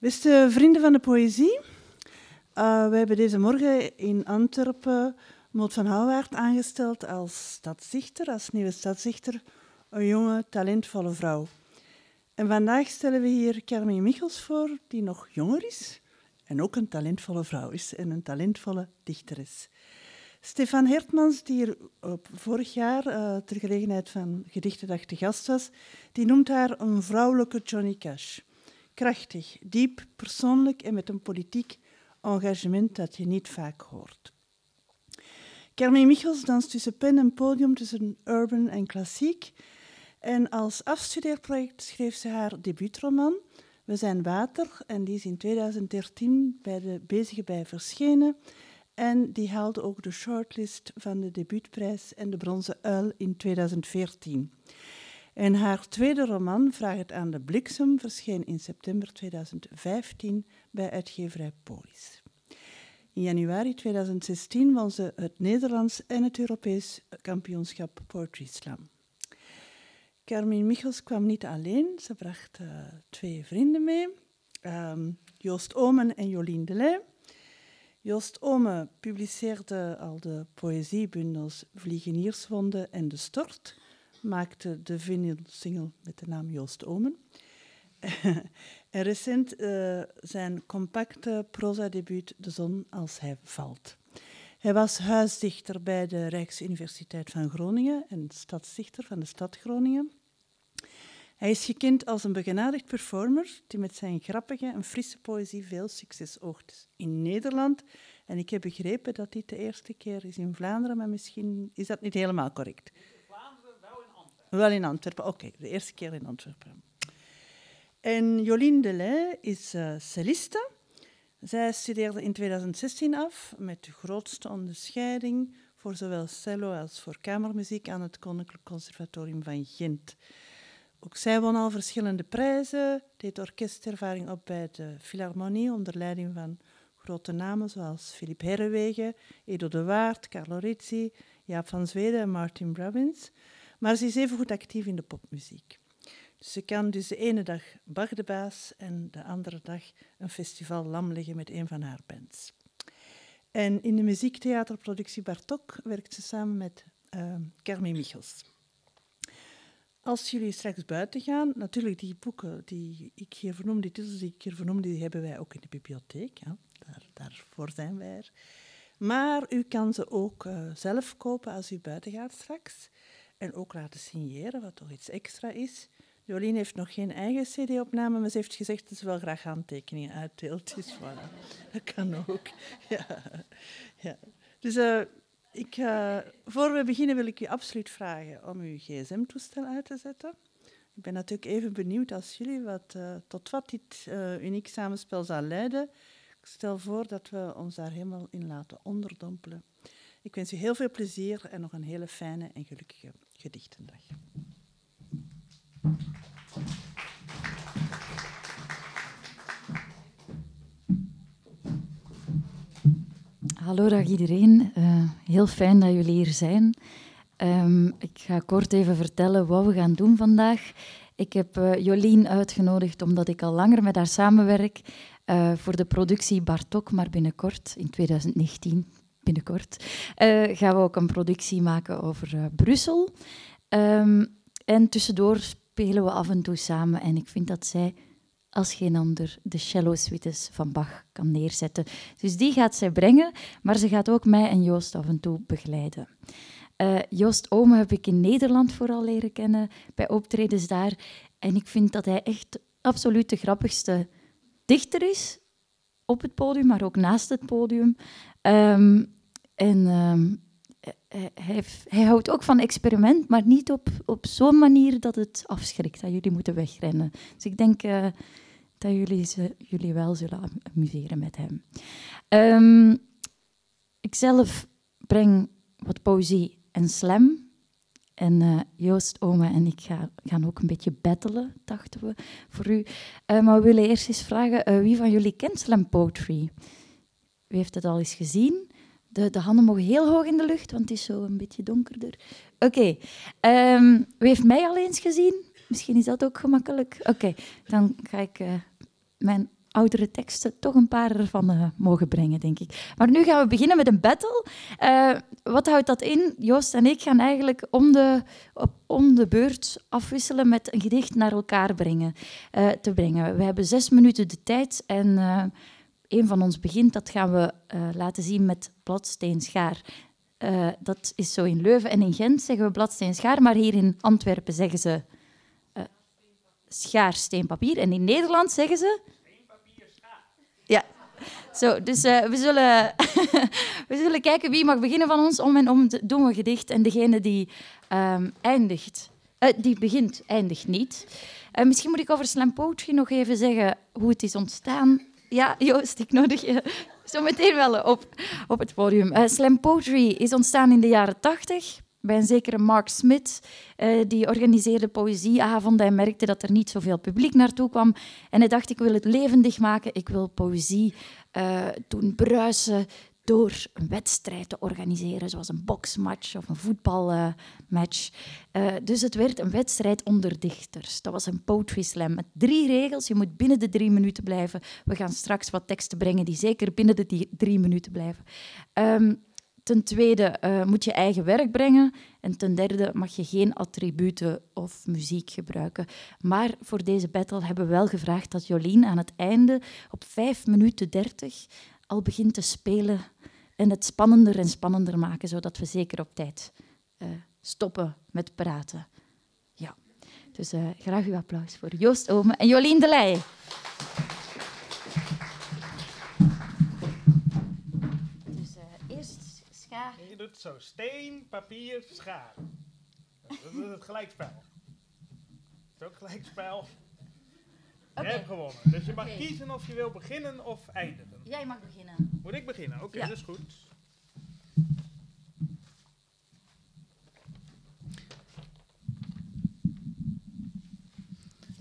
Beste vrienden van de poëzie, uh, we hebben deze morgen in Antwerpen Maud van Houwaard aangesteld als stadsdichter, als nieuwe stadsdichter, een jonge, talentvolle vrouw. En vandaag stellen we hier Carmen Michels voor, die nog jonger is en ook een talentvolle vrouw is en een talentvolle dichter is. Stefan Hertmans, die hier vorig jaar uh, ter gelegenheid van Gedichtendag te gast was, die noemt haar een vrouwelijke Johnny Cash. Krachtig, diep, persoonlijk en met een politiek engagement dat je niet vaak hoort. Carmen Michels danst tussen pen en podium, tussen urban en klassiek. En als afstudeerproject schreef ze haar debuutroman We zijn water en die is in 2013 bij de Bezige Bij verschenen. En die haalde ook de shortlist van de debuutprijs en de Bronzen Uil in 2014. En haar tweede roman, Vraag het aan de bliksem, verscheen in september 2015 bij uitgeverij Polis. In januari 2016 won ze het Nederlands en het Europees kampioenschap Poetry Slam. Carmen Michels kwam niet alleen, ze bracht uh, twee vrienden mee, um, Joost Omen en Jolien Delay. Joost Omen publiceerde al de poëziebundels Vliegenierswonden en De Stort, maakte de vinyl-single met de naam Joost Omen. en recent uh, zijn compacte proza-debuut De zon als hij valt. Hij was huisdichter bij de Rijksuniversiteit van Groningen en stadsdichter van de stad Groningen. Hij is gekend als een begenadigd performer die met zijn grappige en frisse poëzie veel succes oogt in Nederland. En ik heb begrepen dat dit de eerste keer is in Vlaanderen, maar misschien is dat niet helemaal correct. Wel in Antwerpen. Oké, de eerste keer in Antwerpen. En Jolien Delay is uh, celliste. Zij studeerde in 2016 af met de grootste onderscheiding voor zowel cello als voor kamermuziek aan het Koninklijk Conservatorium van Gent. Ook zij won al verschillende prijzen, deed orkestervaring op bij de Philharmonie onder leiding van grote namen zoals Philip Herrewegen, Edo de Waard, Carlo Rizzi, Jaap van Zweden en Martin Robbins. Maar ze is even goed actief in de popmuziek. Dus ze kan dus de ene dag Bach de Baas en de andere dag een festival lam leggen met een van haar bands. En in de muziektheaterproductie Bartok werkt ze samen met uh, Michels. Als jullie straks buiten gaan, natuurlijk die boeken die ik hier vernoem, die titels die ik hier vernoem, die hebben wij ook in de bibliotheek. Ja. Daar, daarvoor zijn wij er. Maar u kan ze ook uh, zelf kopen als u buiten gaat straks. En ook laten signeren, wat toch iets extra is. Jolien heeft nog geen eigen cd-opname, maar ze heeft gezegd dat ze wel graag handtekeningen uitdeelt. Dus voilà, dat kan ook. Ja. Ja. Dus uh, ik, uh, voor we beginnen wil ik u absoluut vragen om uw gsm-toestel uit te zetten. Ik ben natuurlijk even benieuwd als jullie wat, uh, tot wat dit uniek samenspel zal leiden. Ik stel voor dat we ons daar helemaal in laten onderdompelen. Ik wens u heel veel plezier en nog een hele fijne en gelukkige gedichtendag. Hallo dag iedereen, uh, heel fijn dat jullie hier zijn. Um, ik ga kort even vertellen wat we gaan doen vandaag. Ik heb uh, Jolien uitgenodigd omdat ik al langer met haar samenwerk uh, voor de productie Bartok, maar binnenkort, in 2019, binnenkort, gaan we ook een productie maken over Brussel. Um, en tussendoor spelen we af en toe samen en ik vind dat zij als geen ander de cello-suites van Bach kan neerzetten. Dus die gaat zij brengen, maar ze gaat ook mij en Joost af en toe begeleiden. Uh, Joost Ome heb ik in Nederland vooral leren kennen, bij optredens daar. En ik vind dat hij echt absoluut de grappigste dichter is, op het podium, maar ook naast het podium. Um, en um, hij, hij, hij, houdt ook van experiment, maar niet op, op zo'n manier dat het afschrikt, dat jullie moeten wegrennen. Dus ik denk uh, dat jullie, ze, jullie wel zullen amuseren met hem. Um, ik zelf breng wat poëzie en slam. En Joost, Oma en ik ga, gaan ook een beetje battelen, dachten we, voor u. Maar we willen eerst eens vragen, wie van jullie kent slam poetry? Wie heeft het al eens gezien? De, de, handen mogen heel hoog in de lucht, want het is zo een beetje donkerder. Oké, okay. um, wie heeft mij al eens gezien? Misschien is dat ook gemakkelijk. Oké, dan ga ik uh, mijn oudere teksten, toch een paar ervan uh, mogen brengen, denk ik. Maar nu gaan we beginnen met een battle. Uh, wat houdt dat in? Joost en ik gaan eigenlijk om de, om de beurt afwisselen met een gedicht naar elkaar brengen, te brengen. We hebben zes minuten de tijd en een van ons begint. Dat gaan we laten zien met bladsteen schaar. dat is zo in Leuven en in Gent zeggen we bladsteen schaar, maar hier in Antwerpen zeggen ze schaar, steen, papier. En in Nederland zeggen ze... Schaar. Ja. Zo, dus uh, we, zullen we zullen kijken wie mag beginnen van ons. Om en om doen we gedicht. En degene die um, eindigt... Uh, die begint, eindigt niet. Uh, misschien moet ik over slam poetry nog even zeggen hoe het is ontstaan. Ja, Joost, ik nodig je zo meteen wel op, op het podium. slam poetry is ontstaan in de jaren tachtig bij een zekere Mark Smith. Uh, die organiseerde poëzieavonden en merkte dat er niet zoveel publiek naartoe kwam. En hij dacht, ik wil het levendig maken, ik wil poëzie uh, doen bruisen door een wedstrijd te organiseren, zoals een boksmatch of een voetbalmatch. Uh, dus het werd een wedstrijd onder dichters. Dat was een poetry slam met drie regels. Je moet binnen de drie minuten blijven. We gaan straks wat teksten brengen die zeker binnen de drie minuten blijven. Um, Ten tweede uh, moet je eigen werk brengen. En ten derde mag je geen attributen of muziek gebruiken. Maar voor deze battle hebben we wel gevraagd dat Jolien aan het einde op 5 minuten 30 al begint te spelen en het spannender en spannender maken, zodat we zeker op tijd uh, stoppen met praten. Ja, dus uh, graag uw applaus voor Joost Ome en Jolien de Leij. Je doet zo steen, papier, schaar. Dat is het gelijkspel. Het is ook gelijkspel. Okay. Je hebt gewonnen. Dus je mag okay. kiezen of je wil beginnen of eindigen. Jij mag beginnen. Moet ik beginnen? Oké, okay, ja. dat is goed.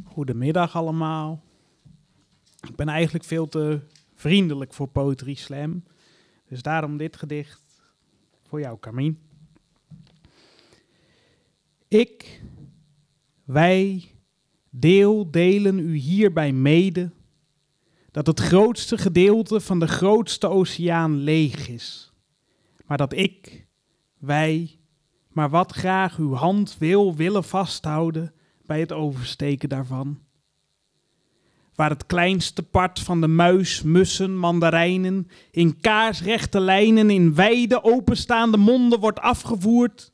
Goedemiddag allemaal. Ik ben eigenlijk veel te vriendelijk voor Poetry Slam. Dus daarom dit gedicht voor jou, Carmien. Ik, wij, deel, delen u hierbij mede dat het grootste gedeelte van de grootste oceaan leeg is. Maar dat ik, wij, maar wat graag uw hand wil willen vasthouden bij het oversteken daarvan waar het kleinste part van de muis, mussen, mandarijnen in kaarsrechte lijnen in wijde openstaande monden wordt afgevoerd,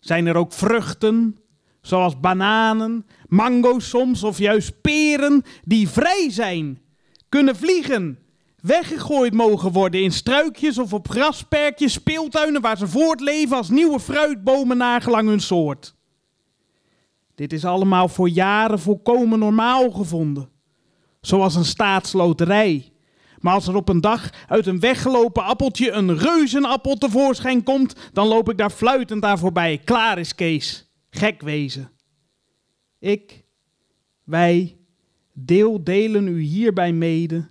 zijn er ook vruchten, zoals bananen, mango's soms of juist peren, die vrij zijn, kunnen vliegen, weggegooid mogen worden in struikjes of op grasperkjes, speeltuinen waar ze voortleven als nieuwe fruitbomen nagelang hun soort. Dit is allemaal voor jaren volkomen normaal gevonden zoals een staatsloterij. Maar als er op een dag uit een weggelopen appeltje een reuzenappel tevoorschijn komt, dan loop ik daar fluitend aan voorbij. Klaar is Kees. Gek wezen. Ik, wij, deel delen u hierbij mede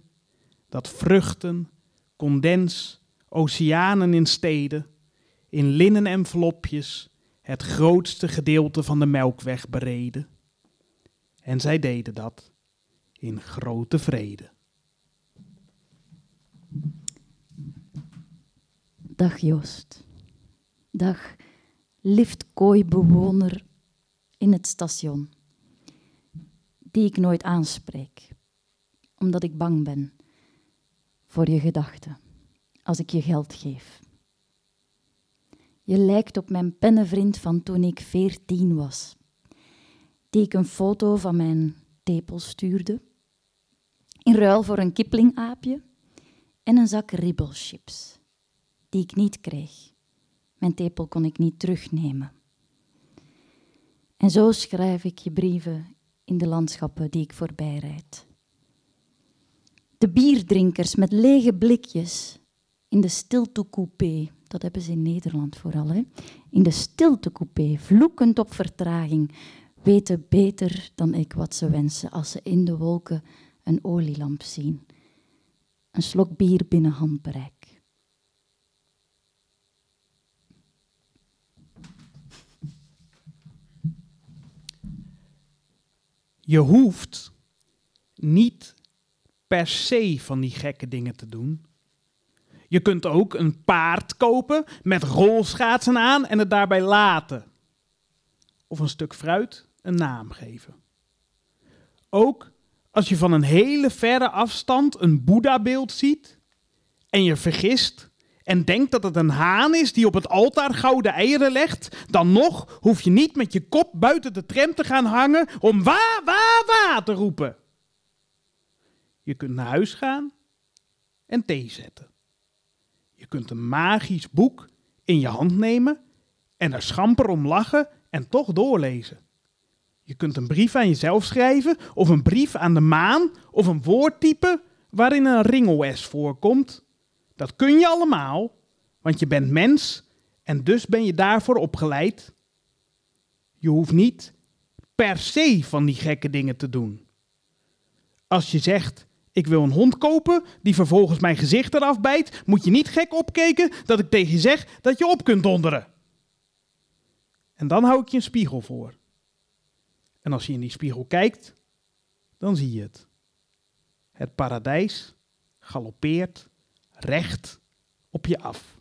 dat vruchten, condens, oceanen in steden, in linnen envelopjes het grootste gedeelte van de melkweg bereden. En zij deden dat in grote vrede. Dag Joost. Dag liftkooibewoner in het station, die ik nooit aanspreek, omdat ik bang ben voor je gedachten als ik je geld geef. Je lijkt op mijn pennenvriend van toen ik veertien was, die ik een foto van mijn tepel stuurde in ruil voor een kiplingaapje en een zak ribbelchips, die ik niet kreeg. Mijn tepel kon ik niet terugnemen. En zo schrijf ik je brieven in de landschappen die ik voorbij rijd. De bierdrinkers met lege blikjes in de stiltecoupé, dat hebben ze in Nederland vooral, hè? in de stiltecoupé, vloekend op vertraging, weten beter dan ik wat ze wensen als ze in de wolken een olielamp zien. Een slok bier binnen handbereik. Je hoeft niet per se van die gekke dingen te doen. Je kunt ook een paard kopen met rolschaatsen aan en het daarbij laten. Of een stuk fruit een naam geven. Ook als je van een hele verre afstand een Boeddha-beeld ziet en je vergist en denkt dat het een haan is die op het altaar gouden eieren legt, dan nog hoef je niet met je kop buiten de tram te gaan hangen om wa, wa, wa te roepen. Je kunt naar huis gaan en thee zetten. Je kunt een magisch boek in je hand nemen en er schamper om lachen en toch doorlezen. Je kunt een brief aan jezelf schrijven, of een brief aan de maan, of een woord typen waarin een ringel-S voorkomt. Dat kun je allemaal, want je bent mens en dus ben je daarvoor opgeleid. Je hoeft niet per se van die gekke dingen te doen. Als je zegt, ik wil een hond kopen die vervolgens mijn gezicht eraf bijt, moet je niet gek opkeken dat ik tegen je zeg dat je op kunt donderen. En dan hou ik je een spiegel voor. En als je in die spiegel kijkt, dan zie je het. Het paradijs galoppeert recht op je af.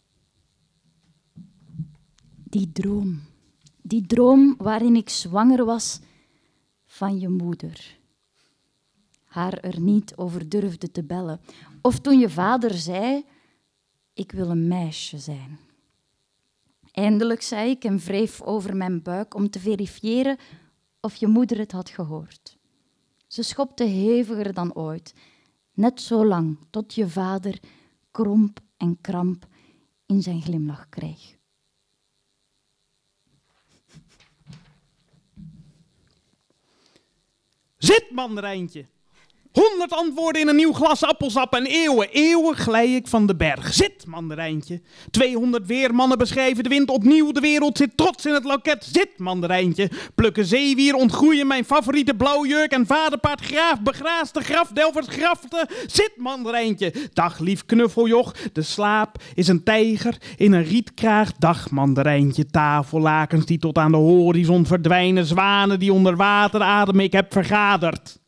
Die droom. Die droom waarin ik zwanger was van je moeder. Haar er niet over durfde te bellen. Of toen je vader zei: Ik wil een meisje zijn. Eindelijk zei ik en wreef over mijn buik om te verifiëren of je moeder het had gehoord. Ze schopte heviger dan ooit, net zo lang tot je vader kromp en kramp in zijn glimlach kreeg. Zit, mandarijntje! Honderd antwoorden in een nieuw glas appelsap en eeuwen, eeuwen glij ik van de berg. Zit, mandarijntje. 200 weermannen beschrijven de wind opnieuw. De wereld zit trots in het loket. Zit, mandarijntje. Plukken zeewier, ontgroeien mijn favoriete blauwjurk en vaderpaard graaf begraast de grafdelvers grafte. Zit, mandarijntje. Dag, lief knuffeljoch. De slaap is een tijger in een rietkraag. Dag, mandarijntje. Tafellakens die tot aan de horizon verdwijnen. Zwanen die onder water ademen. Ik heb vergaderd.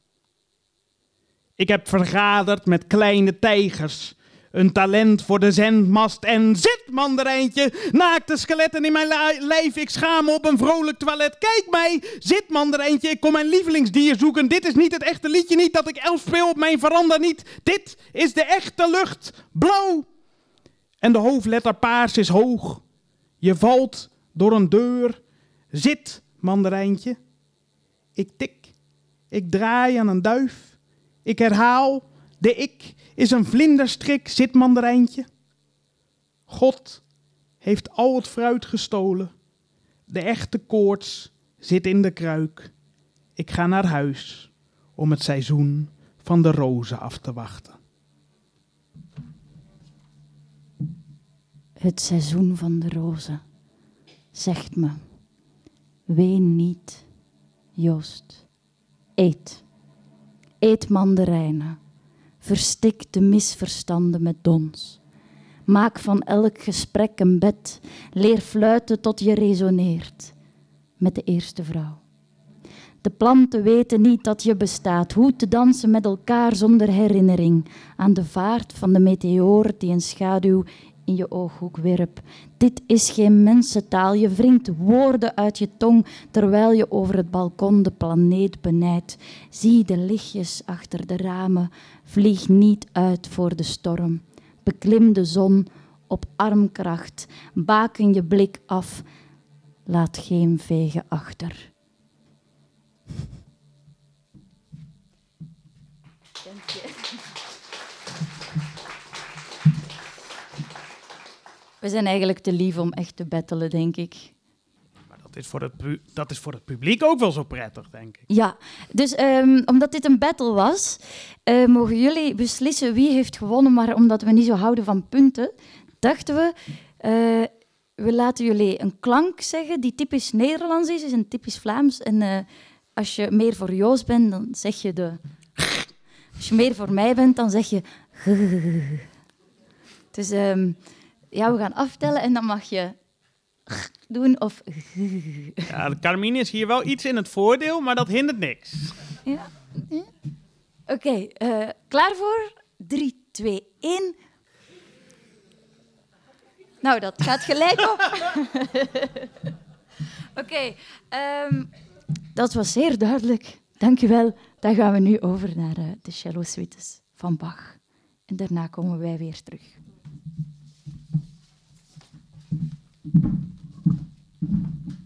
Ik heb vergaderd met kleine tijgers. Een talent voor de zendmast en zit, mandarijntje. Naakte skeletten in mijn lijf, ik schaam me op een vrolijk toilet. Kijk mij, zit, mandarijntje. Ik kom mijn lievelingsdier zoeken. Dit is niet het echte liedje, niet dat ik elf speel op mijn veranda, niet. Dit is de echte lucht, blauw. En de hoofdletter paars is hoog. Je valt door een deur. Zit, mandarijntje. Ik tik, ik draai aan een duif. Ik herhaal, de ik is een vlinderstrik, zit mandarijntje. God heeft al het fruit gestolen. De echte koorts zit in de kruik. Ik ga naar huis om het seizoen van de rozen af te wachten. Het seizoen van de rozen zegt me: ween niet, Joost, eet. Eet mandarijnen. Verstik de misverstanden met dons. Maak van elk gesprek een bed. Leer fluiten tot je resoneert met de eerste vrouw. De planten weten niet dat je bestaat. Hoe te dansen met elkaar zonder herinnering aan de vaart van de meteoor die een schaduw in je ooghoek werp. Dit is geen mensentaal. Je wringt woorden uit je tong terwijl je over het balkon de planeet benijdt. Zie de lichtjes achter de ramen. Vlieg niet uit voor de storm. Beklim de zon op armkracht. Baken je blik af. Laat geen vegen achter. We zijn eigenlijk te lief om echt te battelen, denk ik. Maar dat is voor het, dat is voor het publiek ook wel zo prettig, denk ik. Ja, dus um, omdat dit een battle was, uh, mogen jullie beslissen wie heeft gewonnen. Maar omdat we niet zo houden van punten, dachten we... Uh, we laten jullie een klank zeggen die typisch Nederlands is, is een typisch Vlaams. En uh, als je meer voor Joost bent, dan zeg je de... Als je meer voor mij bent, dan zeg je... Dus um, ja, we gaan aftellen en dan mag je doen of... Ja, Carmine is hier wel iets in het voordeel, maar dat hindert niks. Ja. Oké, eh, klaar voor? 3, 2, 1. Nou, dat gaat gelijk op. Oké, ehm, dat was zeer duidelijk. Dank u wel. Dan gaan we nu over naar uh, de cello suites van Bach. En daarna komen wij weer terug. Thank you.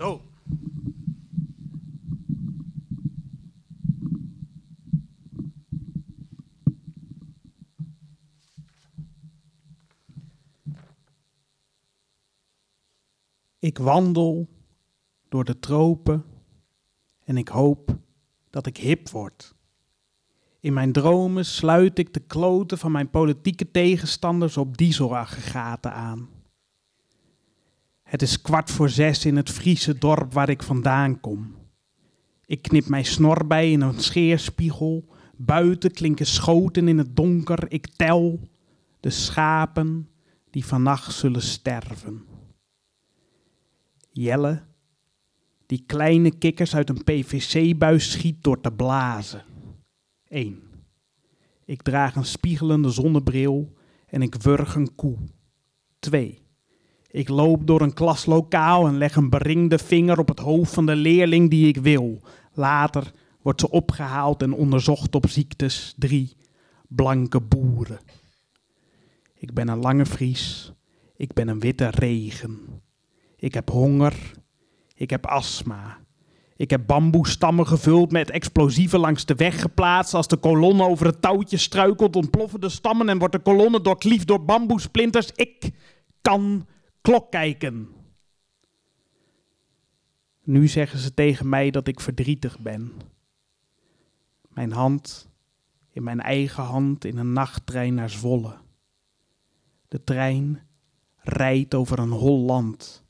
Zo. Ik wandel door de tropen en ik hoop dat ik hip word. In mijn dromen sluit ik de kloten van mijn politieke tegenstanders op dieselaggregaten aan. Het is kwart voor zes in het Friese dorp waar ik vandaan kom. Ik knip mijn snor bij in een scheerspiegel. Buiten klinken schoten in het donker. Ik tel de schapen die vannacht zullen sterven. Jelle, die kleine kikkers uit een PVC-buis schiet door te blazen. 1. Ik draag een spiegelende zonnebril en ik wurg een koe. 2. Ik loop door een klaslokaal en leg een beringde vinger op het hoofd van de leerling die ik wil. Later wordt ze opgehaald en onderzocht op ziektes. 3. Blanke boeren. Ik ben een lange vries. Ik ben een witte regen. Ik heb honger. Ik heb astma. Ik heb bamboestammen gevuld met explosieven langs de weg geplaatst. Als de kolonne over het touwtje struikelt, ontploffen de stammen en wordt de kolonne doorkliefd door bamboesplinters. Ik kan klok kijken. Nu zeggen ze tegen mij dat ik verdrietig ben. Mijn hand in mijn eigen hand in een nachttrein naar Zwolle. De trein rijdt over een hol land.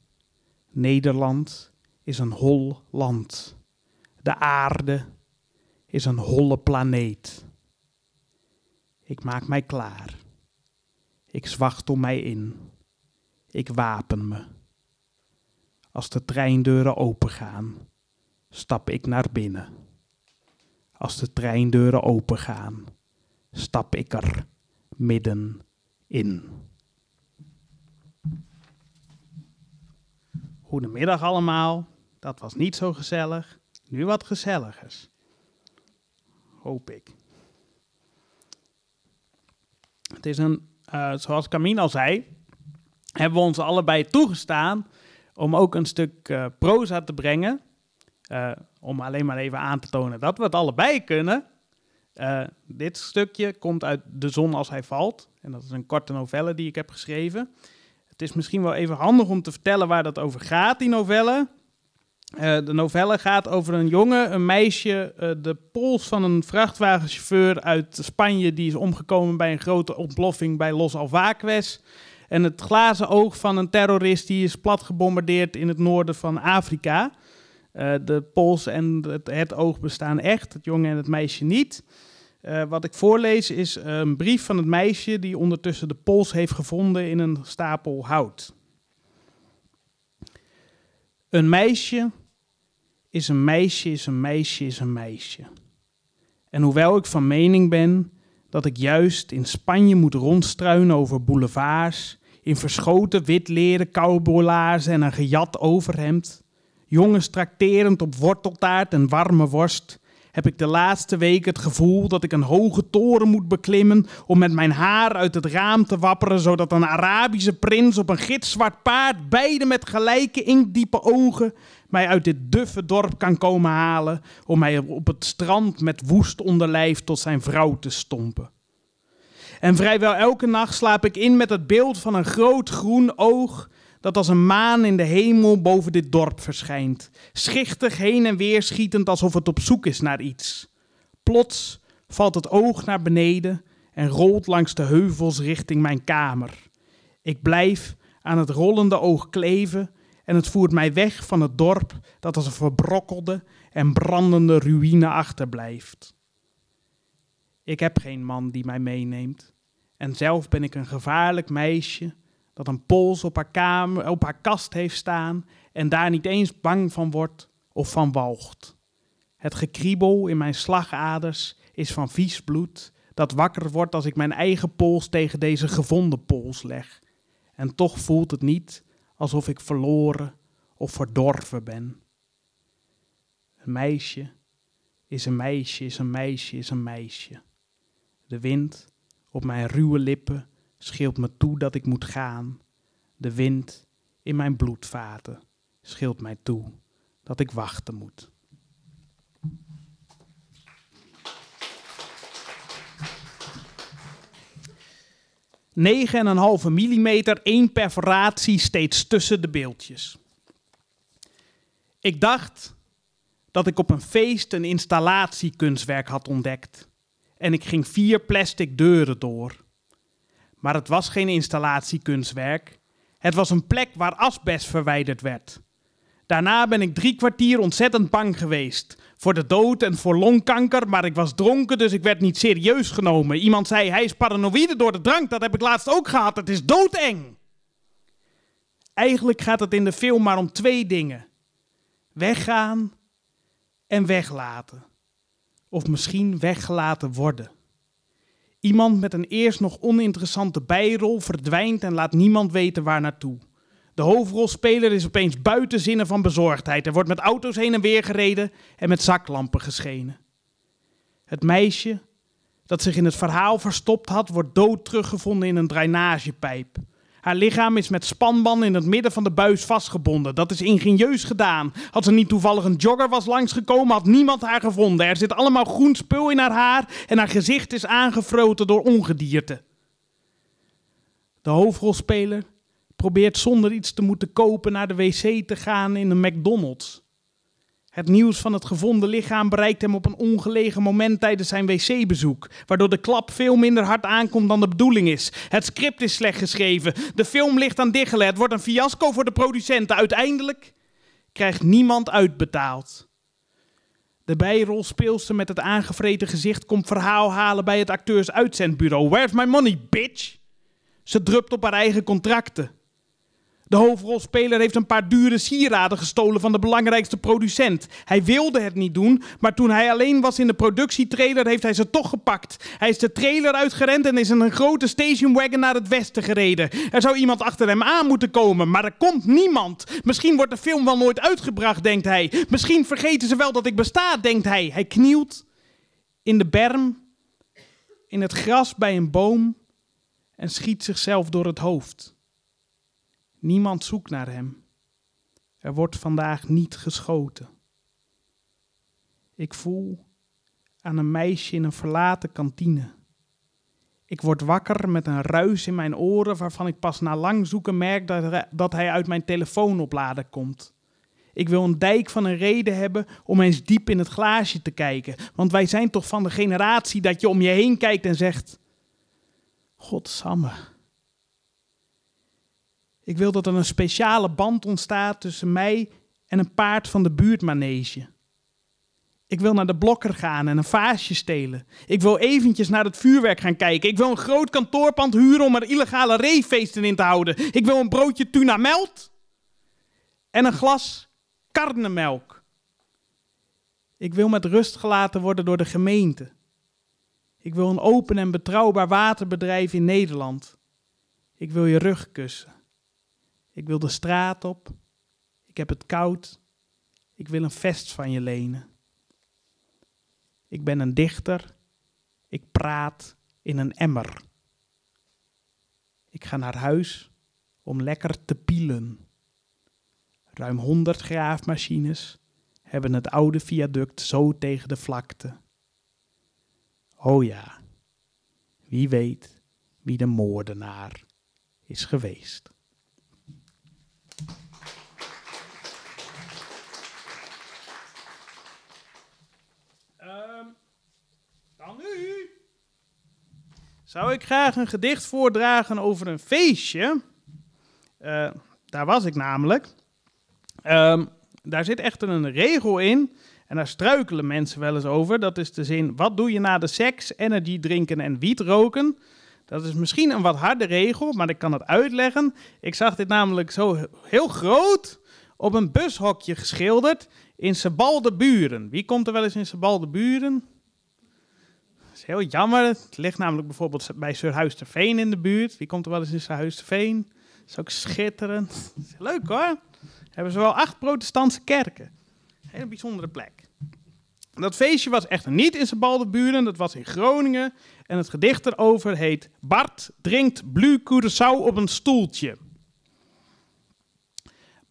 Nederland is een hol land. De aarde is een holle planeet. Ik maak mij klaar. Ik zwachtel mij in. Ik wapen me. Als de treindeuren opengaan, stap ik naar binnen. Als de treindeuren opengaan, stap ik er midden in. Goedemiddag allemaal. Dat was niet zo gezellig. Nu wat gezelligers. Hoop ik. Het is een, uh, zoals Camille al zei, hebben we ons allebei toegestaan om ook een stuk uh, proza te brengen. Uh, om alleen maar even aan te tonen dat we het allebei kunnen. dit stukje komt uit De Zon als hij valt. En dat is een korte novelle die ik heb geschreven. Het is misschien wel even handig om te vertellen waar dat over gaat, die novelle. De novelle gaat over een jongen, een meisje, de pols van een vrachtwagenchauffeur uit Spanje. Die is omgekomen bij een grote ontploffing bij Los Alvaques. En het glazen oog van een terrorist die is plat gebombardeerd in het noorden van Afrika. Uh, de pols en het, het, oog bestaan echt, het jongen en het meisje niet. Uh, wat ik voorlees is een brief van het meisje die ondertussen de pols heeft gevonden in een stapel hout. Een meisje is een meisje, is een meisje, is een meisje. En hoewel ik van mening ben dat ik juist in Spanje moet rondstruinen over boulevards, in verschoten wit leren cowboylaarzen en een gejat overhemd, jongens trakterend op worteltaart en warme worst, heb ik de laatste week het gevoel dat ik een hoge toren moet beklimmen om met mijn haar uit het raam te wapperen, zodat een Arabische prins op een gitzwart paard, beide met gelijke inkdiepe ogen, mij uit dit duffe dorp kan komen halen om mij op het strand met woest onderlijf tot zijn vrouw te stompen. En vrijwel elke nacht slaap ik in met het beeld van een groot groen oog dat als een maan in de hemel boven dit dorp verschijnt, schichtig heen en weer schietend alsof het op zoek is naar iets. Plots valt het oog naar beneden en rolt langs de heuvels richting mijn kamer. Ik blijf aan het rollende oog kleven en het voert mij weg van het dorp dat als een verbrokkelde en brandende ruïne achterblijft. Ik heb geen man die mij meeneemt en zelf ben ik een gevaarlijk meisje dat een pols op haar, kamer, op haar kast heeft staan en daar niet eens bang van wordt of van walgt. Het gekriebel in mijn slagaders is van vies bloed dat wakker wordt als ik mijn eigen pols tegen deze gevonden pols leg. En toch voelt het niet alsof ik verloren of verdorven ben. Een meisje is een meisje, is een meisje, is een meisje. De wind op mijn ruwe lippen scheelt me toe dat ik moet gaan. De wind in mijn bloedvaten scheelt mij toe dat ik wachten moet. Negen en een halve millimeter, één perforatie steeds tussen de beeldjes. Ik dacht dat ik op een feest een installatiekunstwerk had ontdekt. En ik ging vier plastic deuren door. Maar het was geen installatiekunstwerk. Het was een plek waar asbest verwijderd werd. Daarna ben ik drie kwartier ontzettend bang geweest. Voor de dood en voor longkanker, maar ik was dronken, dus ik werd niet serieus genomen. Iemand zei, hij is paranoïde door de drank, dat heb ik laatst ook gehad, het is doodeng. Eigenlijk gaat het in de film maar om twee dingen. Weggaan en weglaten. Of misschien weggelaten worden. Iemand met een eerst nog oninteressante bijrol verdwijnt en laat niemand weten waar naartoe. De hoofdrolspeler is opeens buiten zinnen van bezorgdheid. Er wordt met auto's heen en weer gereden en met zaklampen geschenen. Het meisje dat zich in het verhaal verstopt had, wordt dood teruggevonden in een drainagepijp. Haar lichaam is met spanband in het midden van de buis vastgebonden. Dat is ingenieus gedaan. Als er niet toevallig een jogger was langsgekomen, had niemand haar gevonden. Er zit allemaal groen spul in haar haar en haar gezicht is aangefroten door ongedierte. De hoofdrolspeler probeert zonder iets te moeten kopen naar de wc te gaan in een McDonald's. Het nieuws van het gevonden lichaam bereikt hem op een ongelegen moment tijdens zijn wc-bezoek, waardoor de klap veel minder hard aankomt dan de bedoeling is. Het script is slecht geschreven, de film ligt aan diggelen, het wordt een fiasco voor de producenten. Uiteindelijk krijgt niemand uitbetaald. De bijrolspeelster met het aangevreten gezicht komt verhaal halen bij het acteursuitzendbureau. Where's my money, bitch? Ze drupt op haar eigen contracten. De hoofdrolspeler heeft een paar dure sieraden gestolen van de belangrijkste producent. Hij wilde het niet doen, maar toen hij alleen was in de productietrailer heeft hij ze toch gepakt. Hij is de trailer uitgerend en is in een grote stationwagon naar het westen gereden. Er zou iemand achter hem aan moeten komen, maar er komt niemand. Misschien wordt de film wel nooit uitgebracht, denkt hij. Misschien vergeten ze wel dat ik besta, denkt hij. Hij knielt in de berm, in het gras bij een boom en schiet zichzelf door het hoofd. Niemand zoekt naar hem. Er wordt vandaag niet geschoten. Ik voel aan een meisje in een verlaten kantine. Ik word wakker met een ruis in mijn oren waarvan ik pas na lang zoeken merk dat, dat hij uit mijn telefoonoplader komt. Ik wil een dijk van een reden hebben om eens diep in het glaasje te kijken. Want wij zijn toch van de generatie dat je om je heen kijkt en zegt: Godsamme. Ik wil dat er een speciale band ontstaat tussen mij en een paard van de buurtmanege. Ik wil naar de blokker gaan en een vaasje stelen. Ik wil eventjes naar het vuurwerk gaan kijken. Ik wil een groot kantoorpand huren om er illegale reefeesten in te houden. Ik wil een broodje tuna melt en een glas karnemelk. Ik wil met rust gelaten worden door de gemeente. Ik wil een open en betrouwbaar waterbedrijf in Nederland. Ik wil je rug kussen. Ik wil de straat op. Ik heb het koud. Ik wil een vest van je lenen. Ik ben een dichter. Ik praat in een emmer. Ik ga naar huis om lekker te pielen. Ruim 100 graafmachines hebben het oude viaduct zo tegen de vlakte. Oh ja, wie weet wie de moordenaar is geweest. Zou ik graag een gedicht voordragen over een feestje. Uh, daar was ik namelijk. Um, daar zit echter een regel in. En daar struikelen mensen wel eens over. Dat is de zin: wat doe je na de seks, energy drinken en wiet roken? Dat is misschien een wat harde regel, maar ik kan het uitleggen. Ik zag dit namelijk zo heel groot op een bushokje geschilderd in Sebalde Buren. Wie komt er wel eens in Sebalde Buren? Is heel jammer. Het ligt namelijk bijvoorbeeld bij Surhuisterveen in de buurt. Wie komt er wel eens in Surhuisterveen? Dat is ook schitterend. Leuk hoor. Hebben ze wel acht protestantse kerken. Hele bijzondere plek. Dat feestje was echter niet in Sebaldeburen, dat was in Groningen. En het gedicht erover heet Bart drinkt Blue Curaçao op een stoeltje.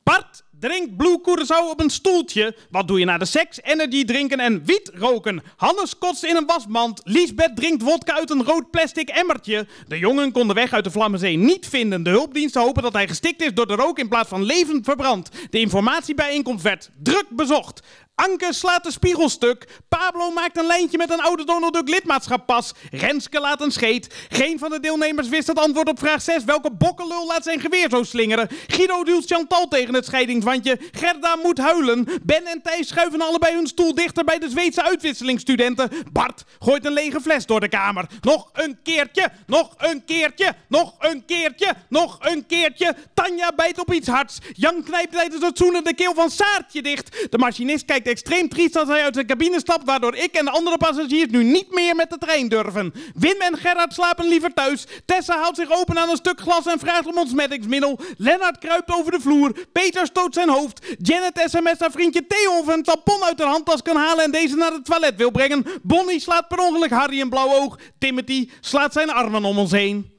Bart drinkt Blue Curaçao op een stoeltje. Wat doe je na de seks? Energy drinken en wiet roken. Hannes kotst in een wasmand. Liesbeth drinkt wodka uit een rood plastic emmertje. De jongen kon de weg uit de Vlammenzee niet vinden. De hulpdiensten hopen dat hij gestikt is door de rook in plaats van levend verbrand. De informatiebijeenkomst werd druk bezocht. Anke slaat de spiegel stuk. Pablo maakt een lijntje met een oude Donald Duck lidmaatschappas. Renske laat een scheet. Geen van de deelnemers wist het antwoord op vraag 6. Welke bokkenlul laat zijn geweer zo slingeren? Guido duwt Chantal tegen het scheidingswandje. Gerda moet huilen. Ben en Thijs schuiven allebei hun stoel dichter bij de Zweedse uitwisselingsstudenten. Bart gooit een lege fles door de kamer. Nog een keertje, nog een keertje, nog een keertje, nog een keertje. Tanja bijt op iets hards. Jan knijpt tijdens het zoenen de keel van Saartje dicht. De machinist kijkt extreem triest als hij uit zijn cabine stapt, waardoor ik en de andere passagiers nu niet meer met de trein durven. Wim en Gerard slapen liever thuis. Tessa houdt zich open aan een stuk glas en vraagt om ontsmettingsmiddel. Lennart kruipt over de vloer. Peter stoot zijn hoofd. Janet sms haar vriendje Theo of een tampon uit haar handtas kan halen en deze naar het toilet wil brengen. Bonnie slaat per ongeluk Harry een blauw oog. Timothy slaat zijn armen om ons heen.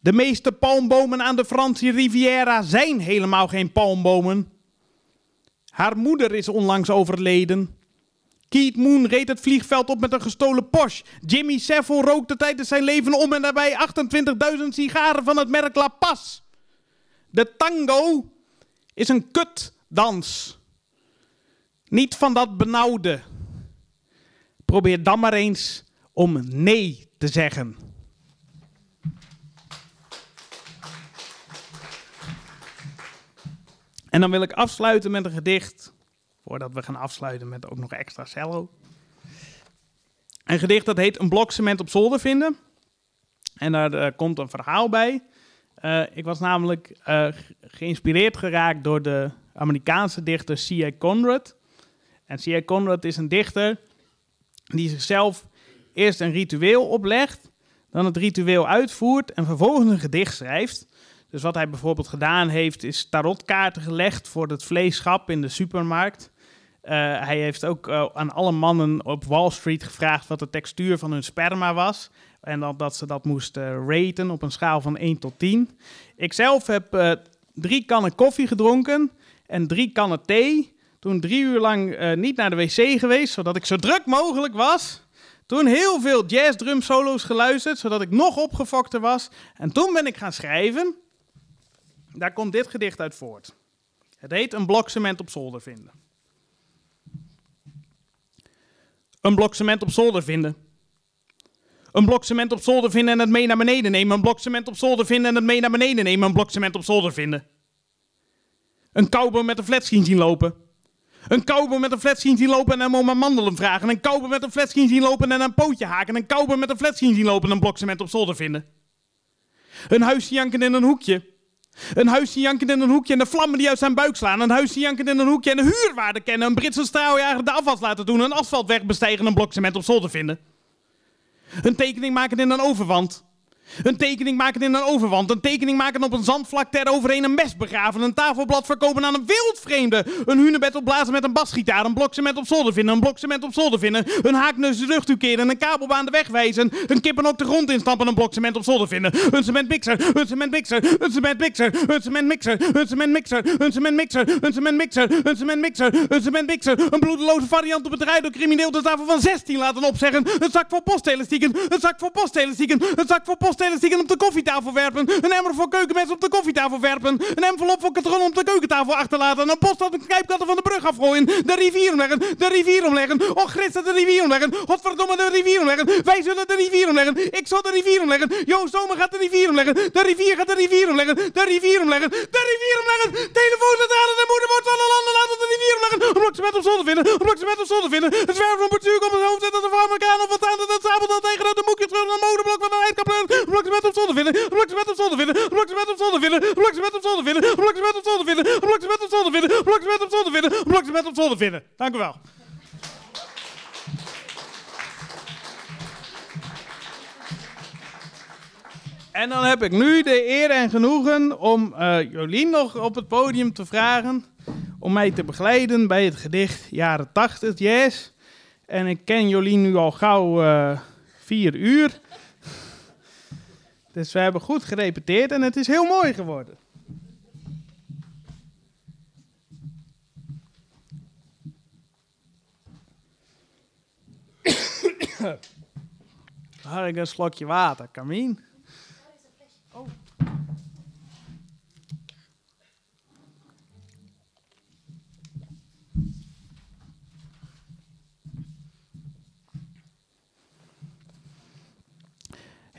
De meeste palmbomen aan de Franse Riviera zijn helemaal geen palmbomen. Haar moeder is onlangs overleden. Keith Moon reed het vliegveld op met een gestolen Porsche. Jimmy Savile rookte tijdens zijn leven om en daarbij 28.000 sigaren van het merk La Paz. De tango is een kutdans. Niet van dat benauwde. Probeer dan maar eens om nee te zeggen. En dan wil ik afsluiten met een gedicht. Voordat we gaan afsluiten met ook nog extra cello. Een gedicht dat heet Een blok cement op zolder vinden. En daar uh, komt een verhaal bij. Uh, ik was namelijk uh, geïnspireerd geraakt door de Amerikaanse dichter C.A. Conrad. En C.A. Conrad is een dichter die zichzelf eerst een ritueel oplegt, dan het ritueel uitvoert en vervolgens een gedicht schrijft. Dus wat hij bijvoorbeeld gedaan heeft, is tarotkaarten gelegd voor het vleeschap in de supermarkt. Uh, hij heeft ook uh, aan alle mannen op Wall Street gevraagd wat de textuur van hun sperma was. En dat, dat ze dat moesten raten op een schaal van 1 tot 10. Ik zelf heb drie kannen koffie gedronken en drie kannen thee. Toen drie uur lang niet naar de wc geweest, zodat ik zo druk mogelijk was. Toen heel veel jazz drum solo's geluisterd, zodat ik nog opgefokter was. En toen ben ik gaan schrijven. Daar komt dit gedicht uit voort. Het heet Een blok cement op zolder vinden. Een blok cement op zolder vinden. Een blok cement op zolder vinden en het mee naar beneden nemen. Een blok cement op zolder vinden en het mee naar beneden nemen. Een blok cement op zolder vinden. Een cowboy met een flatscreen zien lopen. Een cowboy met een flatscreen zien lopen en hem om een mandelen vragen. Een cowboy met een flatscreen zien lopen en een pootje haken. Een cowboy met een flatscreen zien lopen en een blok cement op zolder vinden. Een huisje janken in een hoekje. Een huisje jankend in een hoekje en de vlammen die uit zijn buik slaan. Een huisje jankend in een hoekje en de huurwaarde kennen. Een Britse straaljager de afwas laten doen. Een asfaltweg bestijgen een blok cement op zolder vinden. Een tekening maken in een overwand. Een tekening maken in een overwand. Een tekening maken op een zandvlak ter overheen een mes begraven. Een tafelblad verkopen aan een wildvreemde. Een hunebed opblazen met een basgitaar. Een blok cement op zolder vinden. Een blok cement op zolder vinden. Een haakneus de rug toekeren. Een kabelbaan de weg wijzen. Een kippen op de grond instampen. Een blok cement op zolder vinden. Een cementmixer. Een cementmixer. Een cementmixer. Een cementmixer. Een cementmixer. Een cementmixer. Een cementmixer. Een cementmixer. Een cementmixer. Een bloedeloze variant op het rijden door crimineel de tafel van 16 laten opzeggen. Een zak voor postelastieken. Een zak voor postelastieken. Een zak voor postelastieken op de koffietafel werpen. Een emmer voor keukenmes op de koffietafel werpen. Een envelop voor katronnen op de keukentafel achterlaten. Een post dat een knijpkatten van de brug afgooien. De rivier omleggen. De rivier omleggen. Och, Christus, de rivier omleggen. Godverdomme, de rivier omleggen. Wij zullen de rivier omleggen. Ik zal de rivier omleggen. Joost Zomer gaat de rivier omleggen. De rivier gaat de rivier omleggen. De rivier omleggen. De rivier omleggen. Telefoon halen. De moeder wordt van alle landen laten de rivier omleggen. Een blok cement op zolder vinden. Een blok cement op zolder vinden. Het zwerf van bestuur komt het hoofd. En dat de vrouw elkaar of wat aan. Dat sabelt dan tegen dat de moekje terug. Een modeblok van eindkapel. Blok cement op zolder vinden. Een blok cement op zolder vinden. Een blok cement op zolder vinden. Een blok cement op zolder vinden. Een blok cement op zolder vinden. Een blok cement op zolder vinden. Een blok cement op zolder vinden. Een blok cement op zolder vinden. Dank u wel. En dan heb ik nu de eer en genoegen om uh, Jolien nog op het podium te vragen om mij te begeleiden bij het gedicht Jaren 80 Jazz. En ik ken Jolien nu al gauw uh, vier uur. Dus we hebben goed gerepeteerd en het is heel mooi geworden. Had ik een slokje water, Kamien?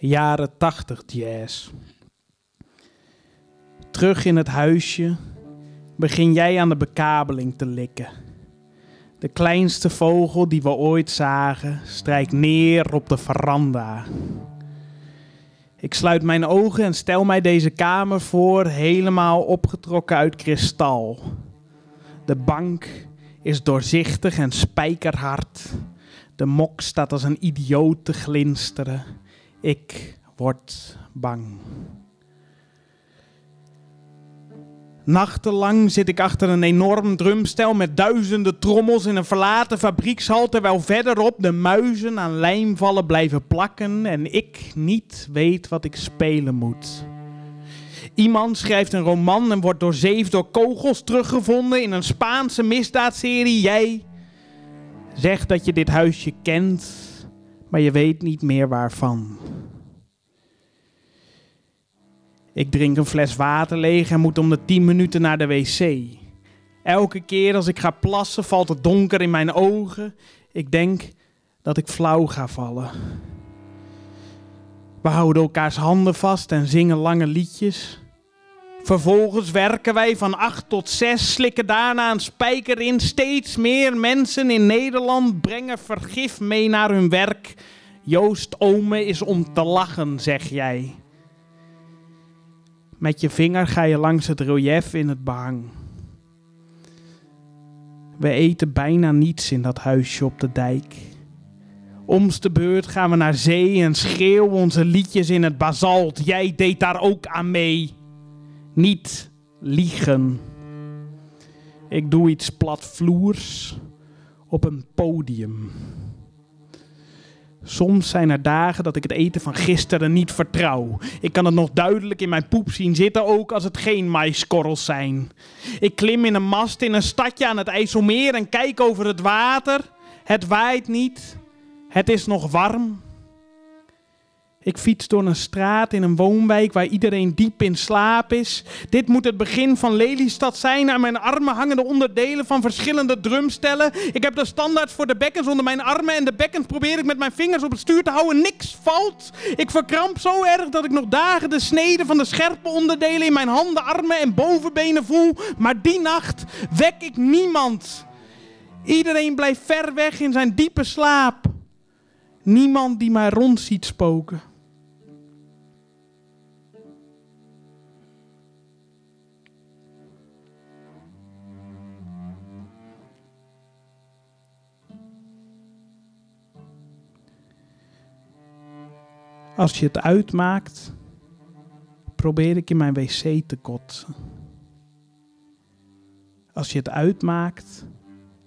Jaren tachtig jazz. Terug in het huisje begin jij aan de bekabeling te likken. De kleinste vogel die we ooit zagen strijkt neer op de veranda. Ik sluit mijn ogen en stel mij deze kamer voor, helemaal opgetrokken uit kristal. De bank is doorzichtig en spijkerhard. De mok staat als een idioot te glinsteren. Ik word bang. Nachtenlang zit ik achter een enorm drumstel met duizenden trommels in een verlaten fabriekshal, terwijl verderop de muizen aan lijmvallen blijven plakken en ik niet weet wat ik spelen moet. Iemand schrijft een roman en wordt doorzeefd door kogels teruggevonden in een Spaanse misdaadserie. Jij zegt dat je dit huisje kent, maar je weet niet meer waarvan. Ik drink een fles water leeg en moet om de 10 minuten naar de wc. Elke keer als ik ga plassen valt het donker in mijn ogen. Ik denk dat ik flauw ga vallen. We houden elkaars handen vast en zingen lange liedjes. Vervolgens werken wij van 8 tot 6, slikken daarna een spijker in. Steeds meer mensen in Nederland brengen vergif mee naar hun werk. Joost Ome is om te lachen, zeg jij. Met je vinger ga je langs het relief in het behang. We eten bijna niets in dat huisje op de dijk. Oms de beurt gaan we naar zee en schreeuwen onze liedjes in het basalt. Jij deed daar ook aan mee. Niet liegen. Ik doe iets platvloers op een podium. Soms zijn er dagen dat ik het eten van gisteren niet vertrouw. Ik kan het nog duidelijk in mijn poep zien zitten, ook als het geen maiskorrels zijn. Ik klim in een mast in een stadje aan het IJsselmeer en kijk over het water. Het waait niet. Het is nog warm. Ik fiets door een straat in een woonwijk waar iedereen diep in slaap is. Dit moet het begin van Lelystad zijn. Aan mijn armen hangen de onderdelen van verschillende drumstellen. Ik heb de standaards voor de bekkens onder mijn armen en de bekkens probeer ik met mijn vingers op het stuur te houden. Niks valt. Ik verkramp zo erg dat ik nog dagen de sneden van de scherpe onderdelen in mijn handen, armen en bovenbenen voel. Maar die nacht wek ik niemand. Iedereen blijft ver weg in zijn diepe slaap. Niemand die mij rond ziet spoken. Als je het uitmaakt, probeer ik in mijn wc te kotsen. Als je het uitmaakt,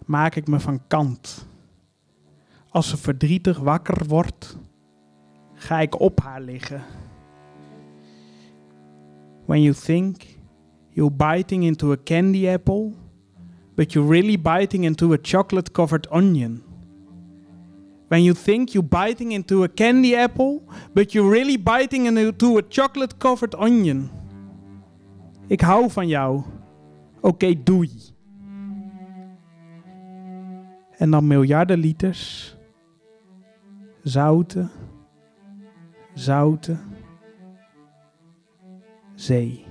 maak ik me van kant. Als ze verdrietig wakker wordt, ga ik op haar liggen. When you think you're biting into a candy apple, but you're really biting into a chocolate covered onion. When you think you're biting into a candy apple, but you're really biting into a chocolate covered onion. Ik hou van jou. Oké, doei. En dan miljarden liters zouten, zouten zee.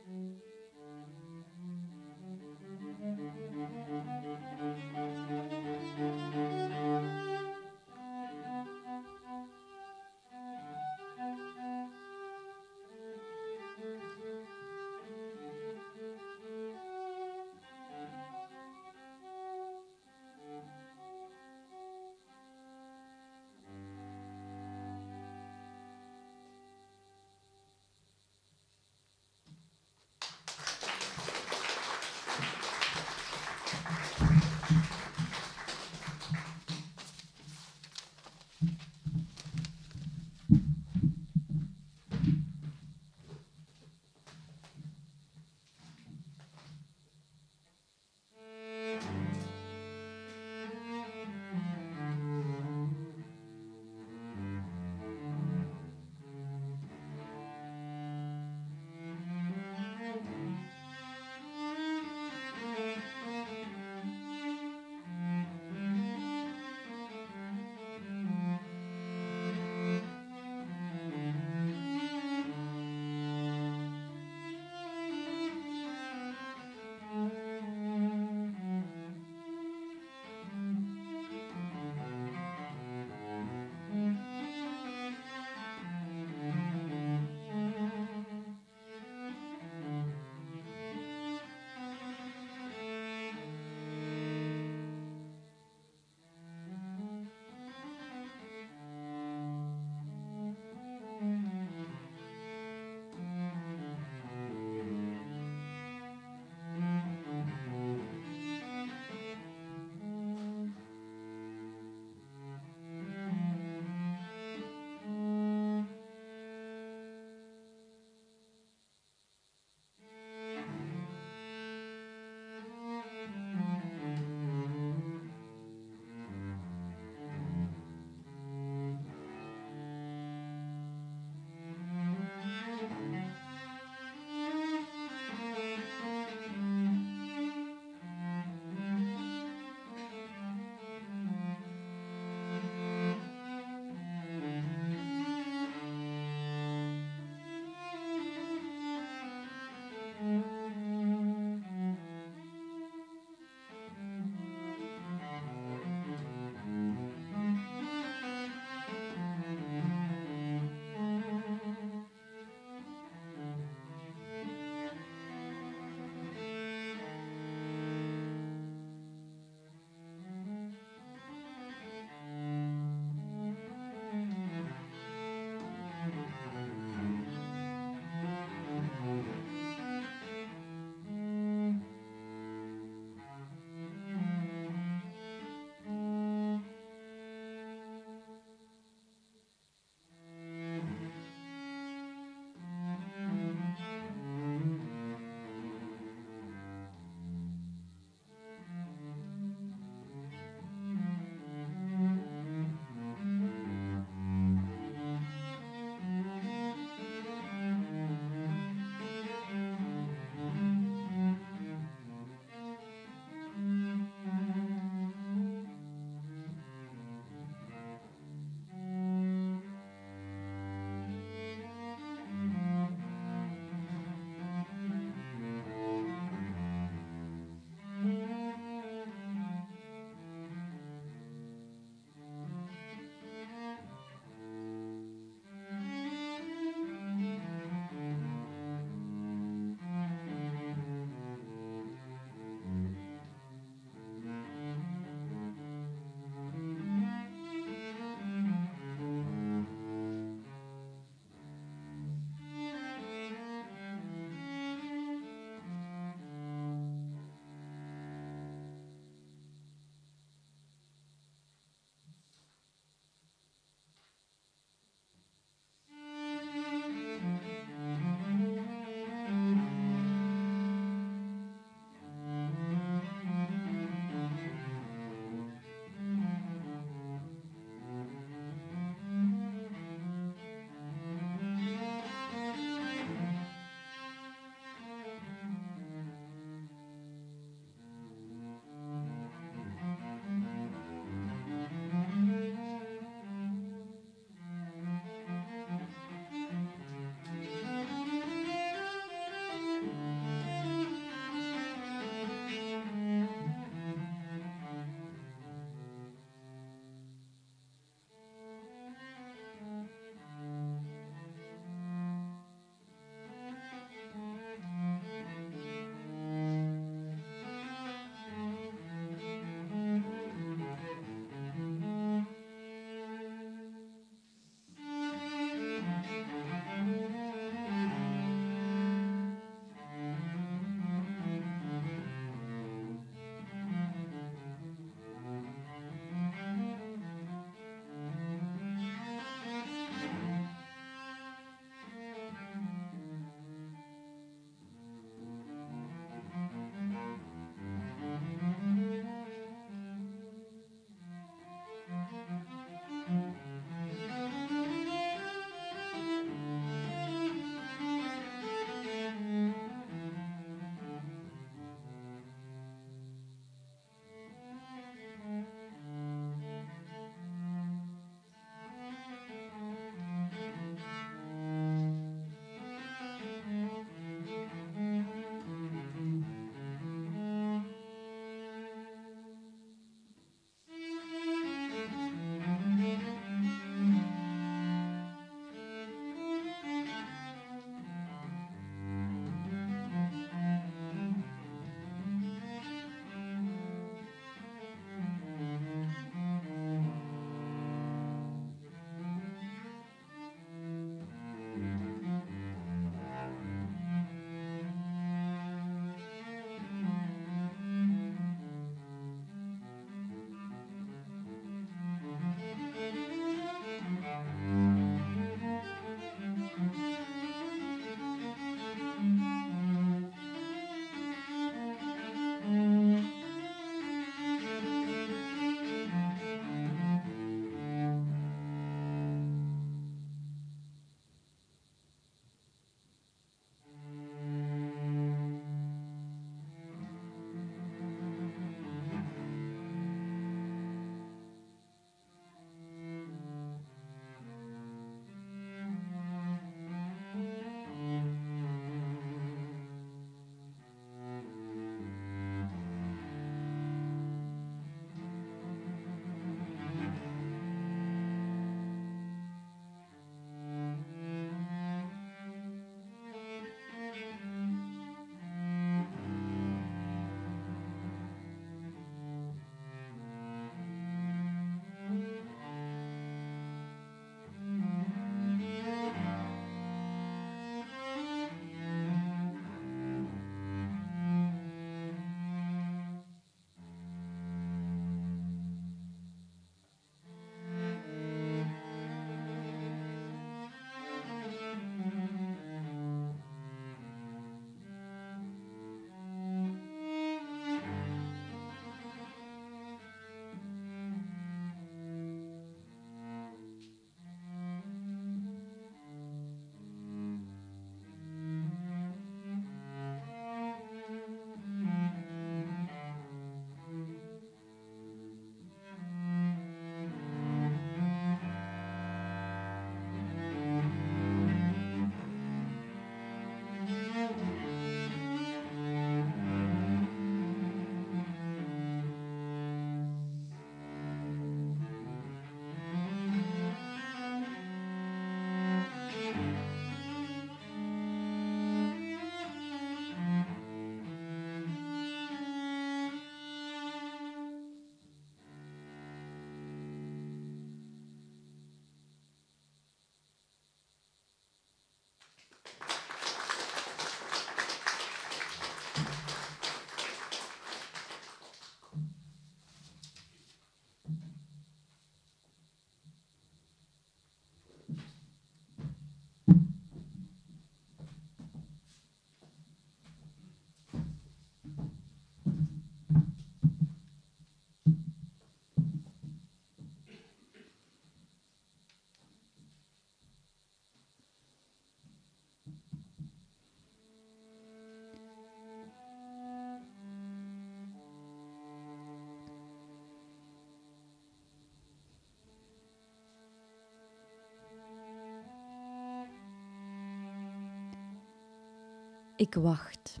Ik wacht.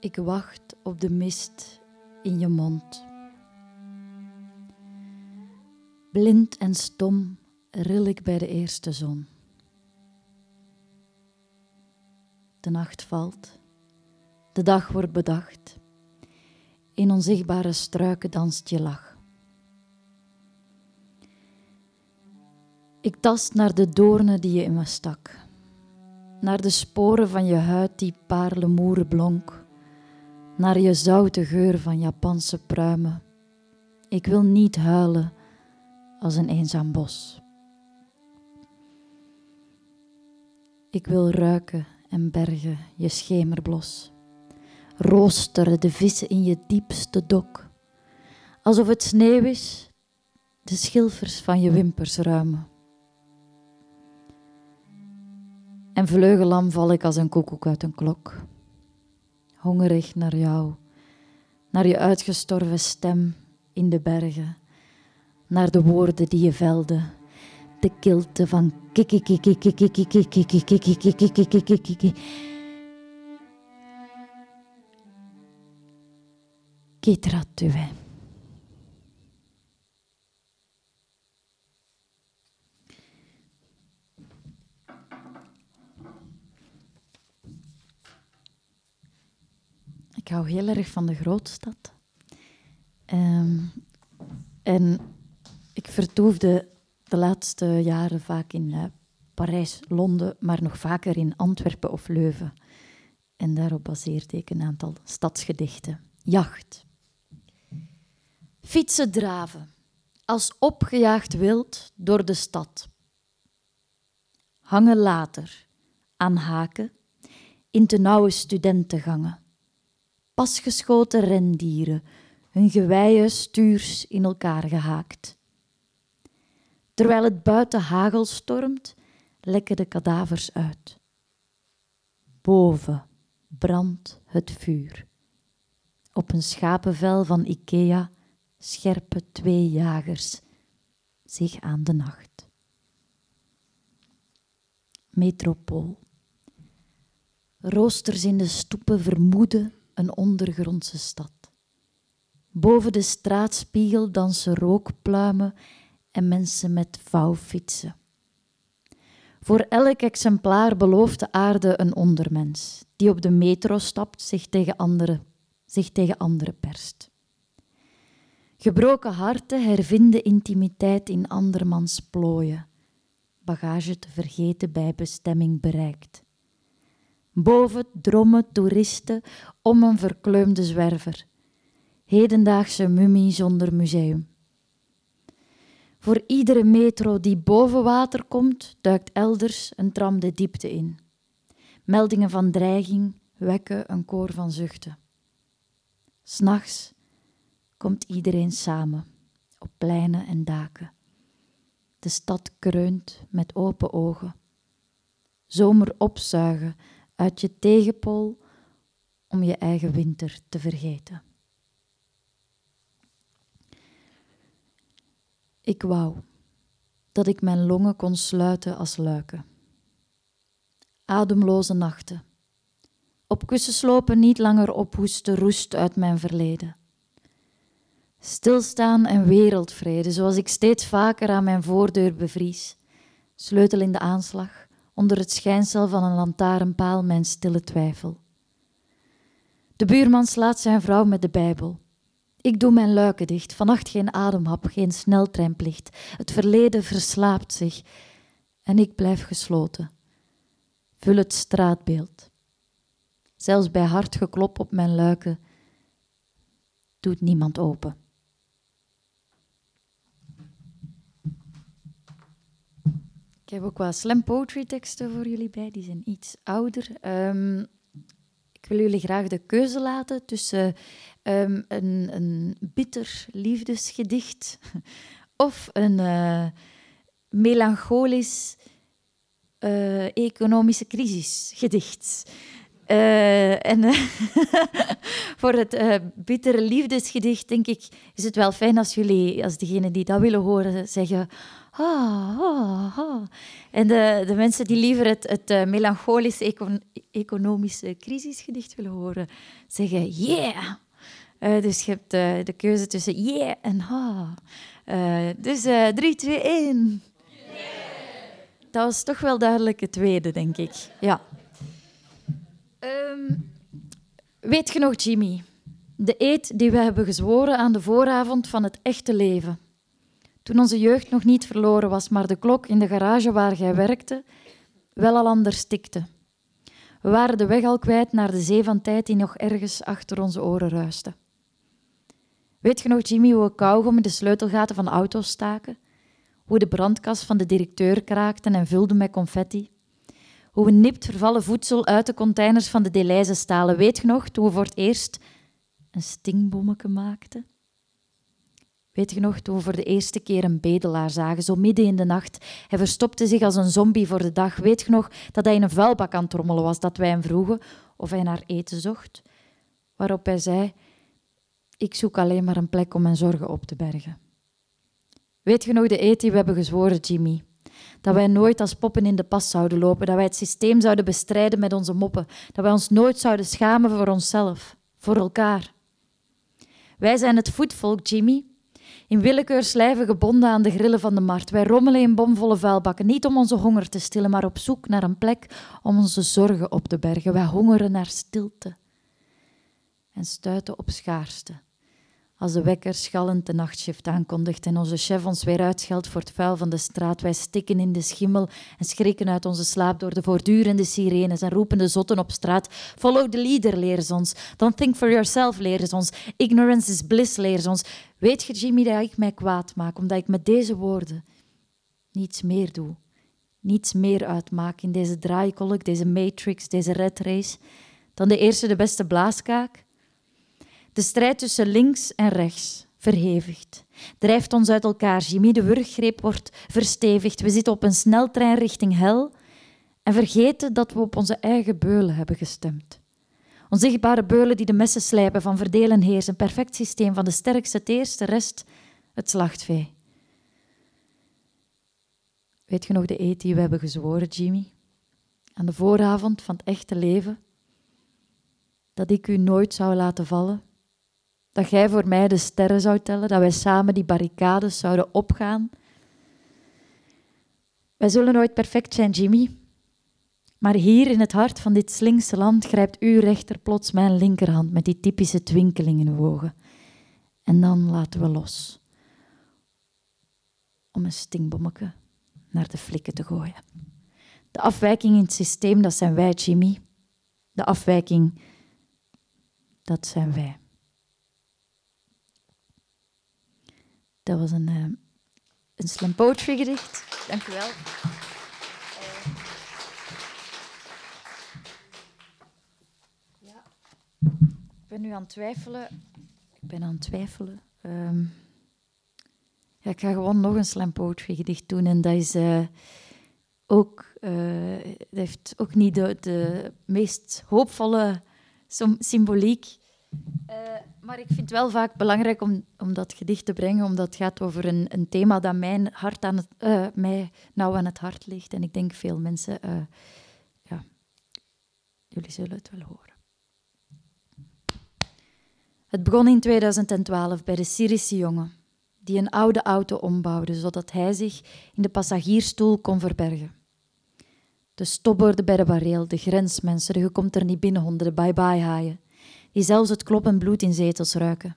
Ik wacht op de mist in je mond. Blind en stom ril ik bij de eerste zon. De nacht valt, de dag wordt bedacht. In onzichtbare struiken danst je lach. Ik tast naar de doornen die je in me stak, naar de sporen van je huid die paarlemoeren blonk, naar je zoute geur van Japanse pruimen. Ik wil niet huilen als een eenzaam bos. Ik wil ruiken en bergen je schemerblos, roosteren de vissen in je diepste dok, alsof het sneeuw is, de schilfers van je wimpers ruimen. En vleugelam val ik als een koekoek uit een klok. Hongerig naar jou, naar je uitgestorven stem in de bergen, naar de woorden die je velde, de kilte van kiki Ik hou heel erg van de grootstad. Um, en ik vertoefde de laatste jaren vaak in uh, Parijs, Londen, maar nog vaker in Antwerpen of Leuven. En daarop baseerde ik een aantal stadsgedichten. Jacht. Fietsen draven, als opgejaagd wild door de stad. Hangen later, aan haken, in te nauwe studentengangen pasgeschoten rendieren, hun geweien stuurs in elkaar gehaakt. Terwijl het buiten hagel stormt, lekken de kadavers uit. Boven brandt het vuur. Op een schapenvel van Ikea scherpen twee jagers zich aan de nacht. Metropool. Roosters in de stoepen vermoeden een ondergrondse stad. Boven de straatspiegel dansen rookpluimen en mensen met vouwfietsen. Voor elk exemplaar belooft de aarde een ondermens, die op de metro stapt, zich tegen anderen, zich tegen anderen perst. Gebroken harten hervinden intimiteit in andermans plooien, bagage te vergeten bij bestemming bereikt. Boven drommen toeristen om een verkleumde zwerver. Hedendaagse mummie zonder museum. Voor iedere metro die boven water komt, duikt elders een tram de diepte in. Meldingen van dreiging wekken een koor van zuchten. S'nachts komt iedereen samen, op pleinen en daken. De stad kreunt met open ogen. Zomer opzuigen uit je tegenpool om je eigen winter te vergeten. Ik wou dat ik mijn longen kon sluiten als luiken. Ademloze nachten. Op kussenslopen niet langer ophoesten roest uit mijn verleden. Stilstaan en wereldvrede, zoals ik steeds vaker aan mijn voordeur bevries. Sleutel in de aanslag, onder het schijnsel van een lantaarnpaal mijn stille twijfel. De buurman slaat zijn vrouw met de Bijbel. Ik doe mijn luiken dicht, vannacht geen ademhap, geen sneltreinplicht. Het verleden verslaapt zich en ik blijf gesloten. Vul het straatbeeld. Zelfs bij hard geklop op mijn luiken doet niemand open. Ik heb ook wel slam poetry teksten voor jullie bij, die zijn iets ouder. Um, ik wil jullie graag de keuze laten tussen um, een, een bitter liefdesgedicht of een uh, melancholisch uh, economische crisisgedicht. Uh, en uh, voor het bittere liefdesgedicht, denk ik, is het wel fijn als jullie, als degenen die dat willen horen, zeggen. Ah. En de, de mensen die liever het, het melancholische econ economische crisisgedicht willen horen, zeggen yeah. dus je hebt de keuze tussen yeah en ha. dus 3, 2, 1. Dat was toch wel duidelijk het tweede, denk ik. Ja. Um, weet je nog, Jimmy? De eed die we hebben gezworen aan de vooravond van het echte leven. Toen onze jeugd nog niet verloren was, maar de klok in de garage waar jij werkte wel al anders tikte. We waren de weg al kwijt naar de zee van tijd die nog ergens achter onze oren ruiste. Weet je nog, Jimmy, hoe we kauwgom in de sleutelgaten van auto's staken? Hoe de brandkas van de directeur kraakten en vulden met confetti? Hoe we nipt vervallen voedsel uit de containers van de Deleuze stalen. Weet je nog, toen we voor het eerst een stingbommetje maakten? Weet je nog, toen we voor de eerste keer een bedelaar zagen, zo midden in de nacht. Hij verstopte zich als een zombie voor de dag. Weet je nog dat hij in een vuilbak aan het trommelen was, dat wij hem vroegen of hij naar eten zocht? Waarop hij zei, ik zoek alleen maar een plek om mijn zorgen op te bergen. Weet je nog de eet die we hebben gezworen, Jimmy? Dat wij nooit als poppen in de pas zouden lopen, dat wij het systeem zouden bestrijden met onze moppen, dat wij ons nooit zouden schamen voor onszelf, voor elkaar. Wij zijn het voetvolk, Jimmy. In willekeur slijven gebonden aan de grillen van de markt. Wij rommelen in bomvolle vuilbakken, niet om onze honger te stillen, maar op zoek naar een plek om onze zorgen op te bergen. Wij hongeren naar stilte en stuiten op schaarste. Als de wekker schallend de nachtshift aankondigt en onze chef ons weer uitscheldt voor het vuil van de straat, wij stikken in de schimmel en schrikken uit onze slaap door de voortdurende sirenes en roepende zotten op straat. Follow the leader, leren ze ons. Don't think for yourself, leren ze ons. Ignorance is bliss, leren ze ons. Weet je, Jimmy, dat ik mij kwaad maak, omdat ik met deze woorden niets meer doe. Niets meer uitmaak in deze draaikolk, deze matrix, deze red race, dan de eerste de beste blaaskaak de strijd tussen links en rechts verhevigt. Drijft ons uit elkaar. Jimmy, de wurggreep wordt verstevigd. We zitten op een sneltrein richting hel en vergeten dat we op onze eigen beulen hebben gestemd. Onzichtbare beulen die de messen slijpen van verdelen heers, een perfect systeem van de sterkste het eerste, rest het slachtvee. Weet je nog de eet die we hebben gezworen, Jimmy? Aan de vooravond van het echte leven? Dat ik u nooit zou laten vallen? Dat jij voor mij de sterren zou tellen, dat wij samen die barricades zouden opgaan. Wij zullen nooit perfect zijn, Jimmy. Maar hier in het hart van dit slinkse land grijpt uw rechter plots mijn linkerhand met die typische twinkeling in ogen. En dan laten we los. Om een stingbommetje naar de flikken te gooien. De afwijking in het systeem, dat zijn wij, Jimmy. De afwijking, dat zijn wij. Dat was een, uh, een slam poetry gedicht. Dank u wel. ja. Ik ben nu aan het twijfelen. Ik ben aan het twijfelen. Um, ja, ik ga gewoon nog een slam poetry gedicht doen. En dat is uh, ook, uh, dat heeft ook niet de, de meest hoopvolle symboliek. Uh, maar ik vind het wel vaak belangrijk om, om dat gedicht te brengen, omdat het gaat over een, een thema dat mijn hart aan het, uh, mij nauw aan het hart ligt. En ik denk veel mensen, uh, ja, jullie zullen het wel horen. Het begon in 2012 bij de Syrische jongen, die een oude auto ombouwde, zodat hij zich in de passagiersstoel kon verbergen. De stopborden bij de bareel, de grensmensen, je komt er niet binnen honden, de bye-bye haaien die zelfs het kloppend bloed in zetels ruiken.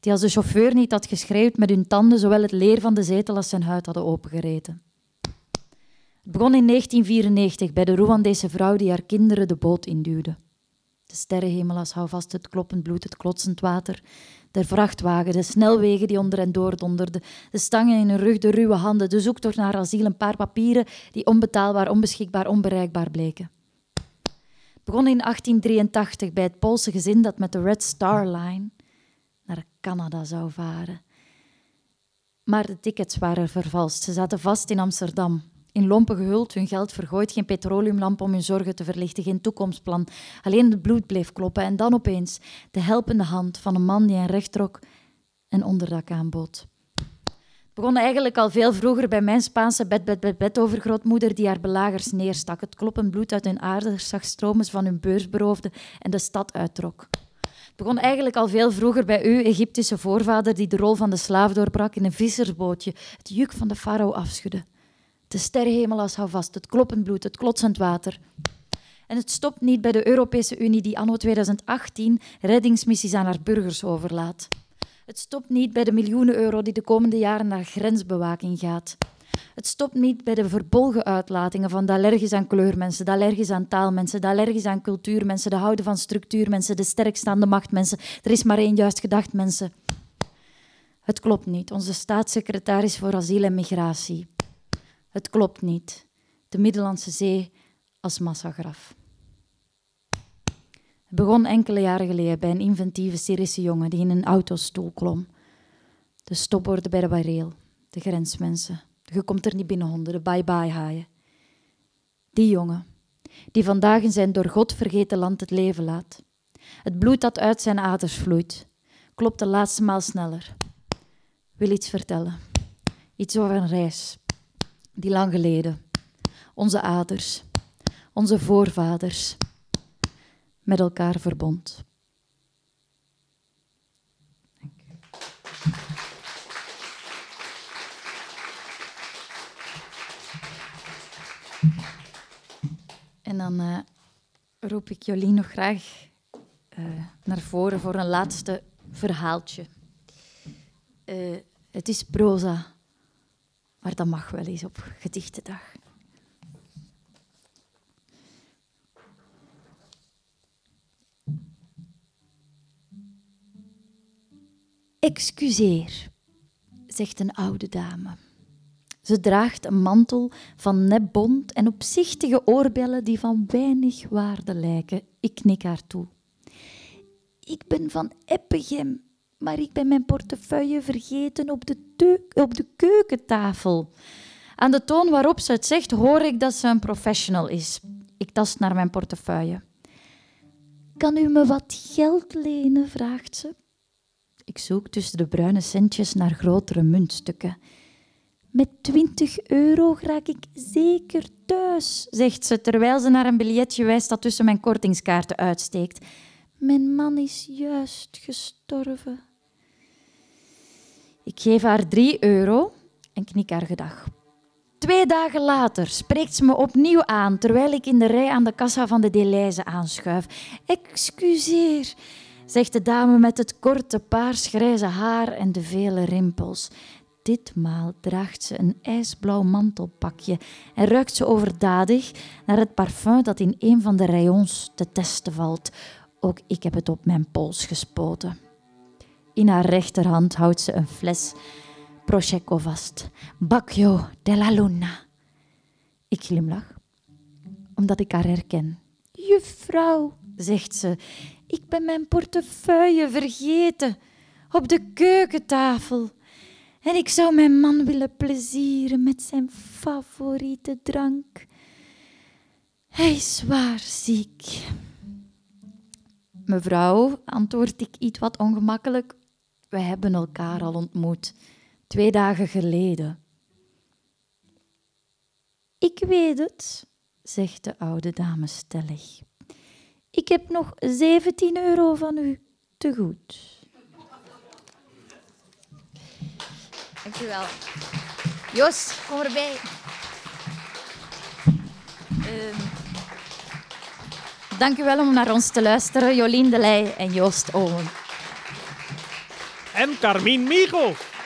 Die als de chauffeur niet had geschreeuwd met hun tanden zowel het leer van de zetel als zijn huid hadden opengereten. Het begon in 1994 bij de Rwandese vrouw die haar kinderen de boot induwde. De sterrenhemel als houvast, het kloppend bloed, het klotsend water, de vrachtwagen, de snelwegen die onder en door donderden, de stangen in hun rug, de ruwe handen, de zoektocht naar asiel, een paar papieren die onbetaalbaar, onbeschikbaar, onbereikbaar bleken begon in 1883 bij het Poolse gezin dat met de Red Star Line naar Canada zou varen. Maar de tickets waren vervalst. Ze zaten vast in Amsterdam In lompen gehuld, hun geld vergooid, geen petroleumlamp om hun zorgen te verlichten, geen toekomstplan. Alleen het bloed bleef kloppen en dan opeens de helpende hand van een man die een recht trok en onderdak aanbood. Begon eigenlijk al veel vroeger bij mijn Spaanse bed, bed, bed, bed overgrootmoeder die haar belagers neerstak, het kloppend bloed uit hun aarders zag stromen van hun beurs beroofde en de stad uittrok. Het begon eigenlijk al veel vroeger bij u, Egyptische voorvader, die de rol van de slaaf doorbrak in een vissersbootje, het juk van de farao afschudde. De sterrenhemel als houvast, het kloppend bloed, het klotsend water. En het stopt niet bij de Europese Unie die anno 2018 reddingsmissies aan haar burgers overlaat. Het stopt niet bij de miljoenen euro die de komende jaren naar grensbewaking gaat. Het stopt niet bij de verbolgen uitlatingen van de allergisch aan kleurmensen, de allergisch aan taalmensen, de allergisch aan cultuurmensen, de houden van structuurmensen, de sterkstaande machtmensen. Er is maar één juist gedacht, mensen. Het klopt niet. Onze staatssecretaris voor asiel en migratie. Het klopt niet. De Middellandse Zee als massagraf. Het begon enkele jaren geleden bij een inventieve Syrische jongen die in een autostoel klom. De stopborden bij de bareel, de grensmensen, je komt er niet binnen honden, de bye-bye haaien. Die jongen, die vandaag in zijn door God vergeten land het leven laat. Het bloed dat uit zijn aders vloeit, klopt de laatste maal sneller. Wil iets vertellen. Iets over een reis, die lang geleden. Onze aders, onze voorvaders, met elkaar verbond. En dan uh, roep ik Jolien nog graag uh, naar voren voor een laatste verhaaltje. Uh, het is proza, maar dat mag wel eens op gedichtendag. Excuseer, zegt een oude dame. Ze draagt een mantel van nepbont en opzichtige oorbellen die van weinig waarde lijken. Ik knik haar toe. Ik ben van Eppegem, maar ik ben mijn portefeuille vergeten op de, op de keukentafel. Aan de toon waarop ze het zegt, hoor ik dat ze een professional is. Ik tast naar mijn portefeuille. Kan u me wat geld lenen? vraagt ze. Ik zoek tussen de bruine centjes naar grotere muntstukken. Met 20 euro raak ik zeker thuis, zegt ze terwijl ze naar een biljetje wijst dat tussen mijn kortingskaarten uitsteekt. Mijn man is juist gestorven. Ik geef haar 3 euro en knik haar gedag. Twee dagen later spreekt ze me opnieuw aan terwijl ik in de rij aan de kassa van de Deleuze aanschuif. Excuseer, zegt de dame met het korte paarsgrijze haar en de vele rimpels. Ditmaal draagt ze een ijsblauw mantelpakje en ruikt ze overdadig naar het parfum dat in een van de rayons te testen valt. Ook ik heb het op mijn pols gespoten. In haar rechterhand houdt ze een fles Prosecco vast. Bacchio della Luna. Ik glimlach, omdat ik haar herken. Juffrouw, zegt ze, ik ben mijn portefeuille vergeten op de keukentafel. En ik zou mijn man willen plezieren met zijn favoriete drank. Hij is zwaar ziek. Mevrouw, antwoord ik iets wat ongemakkelijk, we hebben elkaar al ontmoet, twee dagen geleden. Ik weet het, zegt de oude dame stellig. Ik heb nog 17 euro van u te goed. Dankjewel. Jos, kom erbij. Uh, dank u wel om naar ons te luisteren, Jolien de Leij en Joost Owen. En Carmien Michels.